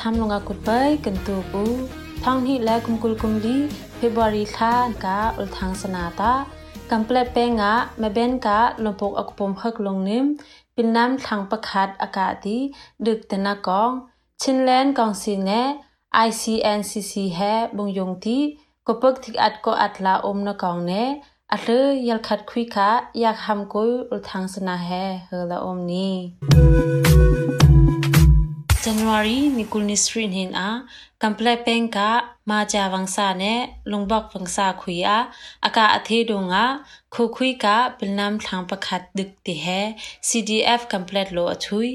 ทำลงอากุดไปกันตูกูท้องที่และกุมกุลกุมลีเฟบรุรีคานกาอุลทางสนาตากัมเปลเปงะแม่เบนกาลมปกอกุปมเพิกลงนิ่มเปินน้ำทางประคัดอากาศดีดึกแต่นากอง ชินแลนกองซีเน ICNCC แฮบงยงตีก็ปกทิกอัดก็อัดลาอมนกองเน่อัดเลยยลขัดคุยคะอยากทำกุยอุลทางสนาแฮเฮละอมนี้ January nikul ni srin hin a kample pengka ma ja wangsa ne lungbak wangsa khuya aka athe donga khu khui ka pilnam thlang pakhat dik ti he CDF complete lo achui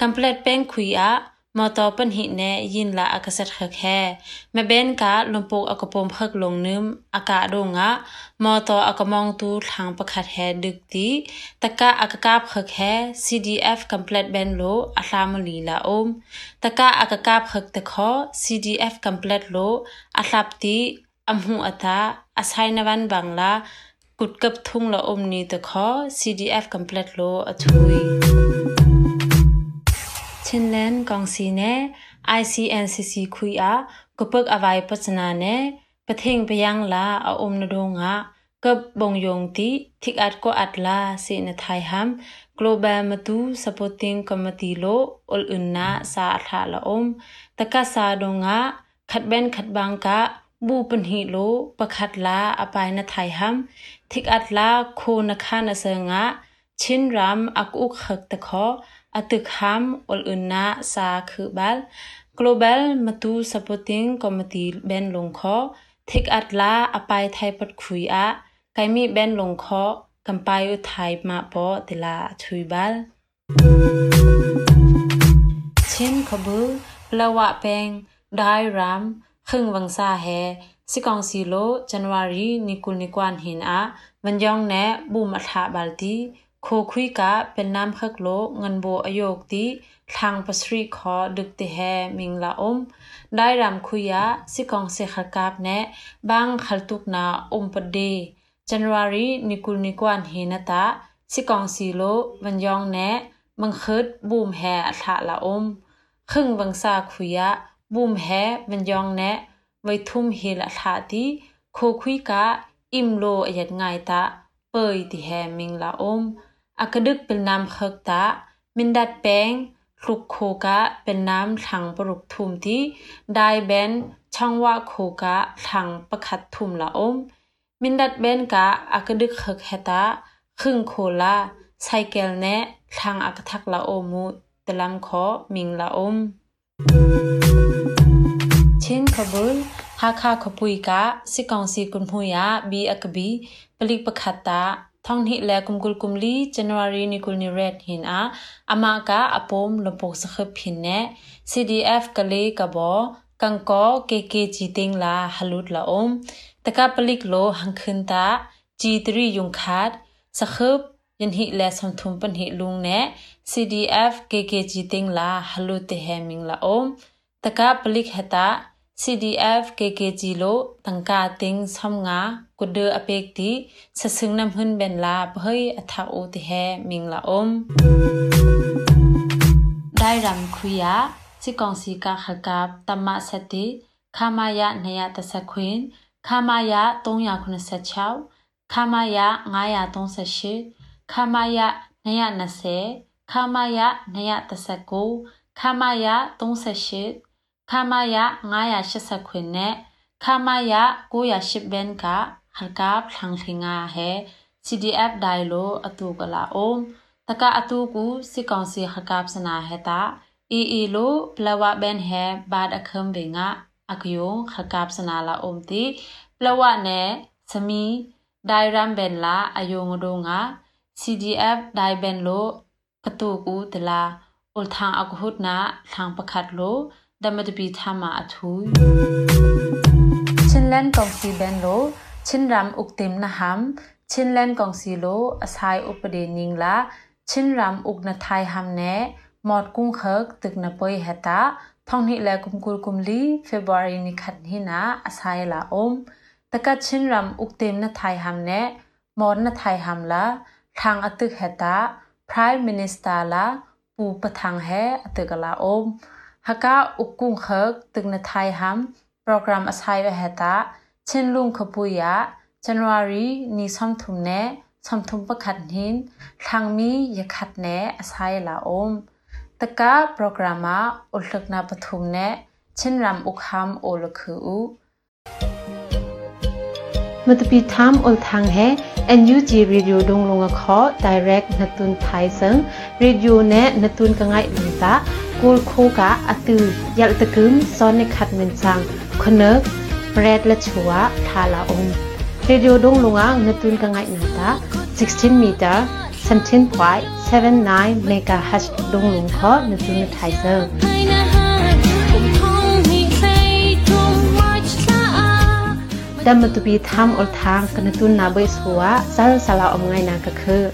complete peng khuya มอตอปันหิเนยินละอากาศขแค่แม่เบนกะลมปกอากปมเพิกลงนึมอากาดงะมอตออากมองตูทางประคัดแฮดึกตีตะกะอากกาบขแค่ CDF complete ben lo อาลามลีละอมตะกะอากกาบขตะขอ CDF complete lo อาลับตีอำหูอัตาอาศัยนวันบังละกุดกับทุ่งละอมนี้ตะขอ CDF complete lo อทุย ชินแลนกองซีเน ICNCC คุยอากปึกอวัยปัสนาเนปะเทงไปยังลาอาอมนดงะกับบงยงติทิกอัดก็อัดลาเสนไทยฮัม Global Matu Supporting Committee โลอลอึนนาสาทาละอมตะกะสาดงะขัดเบนขัดบังกะบูปันหิโลประคัดลาอปายนไทยฮัมทิกอัดลาโคนคานเสงะชินรามอักอุกขกตะขอ atuk ham ol unna sa khubal global matu supporting committee ben longkho thik atla apai thai pat khui a kaimi ben longkho kampai u thai ma po tila thuibal chin khabu lawa peng dai ram khung wangsa he sikong silo january nikul nikwan hin a wanjong ne bu ma tha balti โคคุยกะเป็นน้ำพักโลเงินโบอโยกตีทางปัสรีขอดึกติแฮมิงละอมได้รำคุยะสิกองเสขกาบแนะบางขัลตุกนาอมปเด January นิกุลนิกวนเฮนตะสิกองสีโลวันยองแนะมังคิดบูมแฮอัฐะละอมครึ่งวังซาคุยะบูมแฮวันยองแนะไว้ทุ่มเฮละทาตีโคคุยกะอิมโลอยัดไงตะเปยติแฮมิงละอม อักดึกเป็นน้ำเคิกตะมินดัดแปงคลุกโคกะเป็นน้ำถังปรุกทุมที่ได้แบนช่องว่าโคกะถังประคัดทุมละอมมินดัดแบนกะอักดึกเคิกแฮตะครึ่งโคลาไซเกลแนะทางอักทักละโอมูตะลังขอมิงละอมเช่นขบุลหาคาขปุยกะสิกองสีกุนหุยะบีอักบีปลิกประคัตตา ထောင်ဟိလကုမ်ကုလကုမ်လီဇန်နဝါရီနီကုလနီရက်ဟင်အာအမကအပုံလပုံစခပ်ဟင်နဲ့ CDF ကလေးကဘောကန်ကော KKG တင်းလာဟလုဒလာအုံးတကပလိကလိုဟန်ခန်တာ G3 ယုံခတ်စခပ်ယန်ဟိလဲဆန်ထုံပန်ဟိလုံနဲ့ CDF KKG တင်းလာဟလုတေဟဲမင်းလာအုံးတကပလိခဟတာ CDF KKG လို့တန်ကာတင်းဆမ်ငါကုဒအပက်တီဆဆင်းနမ်ဟွန်းဘန်လာဘဟိအထာအိုတီဟဲမင်လာအုံးဒိုင်ရမ်ခွေယာစီကောင်စီကခကပ်တမဆတိခမယ230ခွင်ခမယ386ခမယ938ခမယ220ခမယ239ခမယ38 ခွင်နဲ့ခါမယ910ဘန်ကဟလကပ်လှန်ခငါဟဲ CDF ဒိုင်လိုအတူကလာအုံးတကအတူကူစစ်ကောင်စီခကပ်စနာဟဲတာအီအီလိုပလဝဘန်ဟဲဘတ်အခမ်ဘေငါအကယုံခကပ်စနာလာအုံးတီပလဝနဲ့စမီဒိုင်ရမ်ဘန်လာအယုံငဒုံငါ CDF ဒိုင်ဘန်လိုကတူကူတလာအုလ်ထန်အကဟုဒနာထန်ပခတ်လို ดามดบีทามาอทุยชินแลนกองซีเบนโลชินรำอุกติมนะฮัมชินแลนกองซีโลอสายอุปเดนิงละชินรำอุกนาไทยฮัมเนมอดกุ้งเคิกตึกนาปอยเฮตาท่องนิแลกุมกุลกุมลีเฟบรุรีนิขัดหินาอสายละอมตะกัดชินรำอุกติมนาไทยฮัมเนมอดนาไทยฮัมละทางอตึกเฮตา Prime Minister ละปูปะทางแฮอตึกละอม haka ukung khak tung na thai ham program asai wa heta chin lung khapuya January ni samthum ne samthum pakhat hin thangmi yakhat ne asai la om taka programa ulthakna pathum ne chinram ukham olakhu u มตปีทามอลทางเฮ NUG Radio ดงลงขอ Direct นตุนไทยซึ่ง Radio เนนตุนกังไงลุงตา กูลโคกะอตือยัลตะกึมซ้อนในขัดเมนซังคเนกเบรดและชัวทาลาอม Radio ดงลงอ่างนตุนกังไงนาตา16 meter 17.79 megahertz ดงลงขอนตุนไทยซึ่งดัมมตุบีทำอลทางกันตุนนาเบสหัวซาลสลาอมไงนากะคือ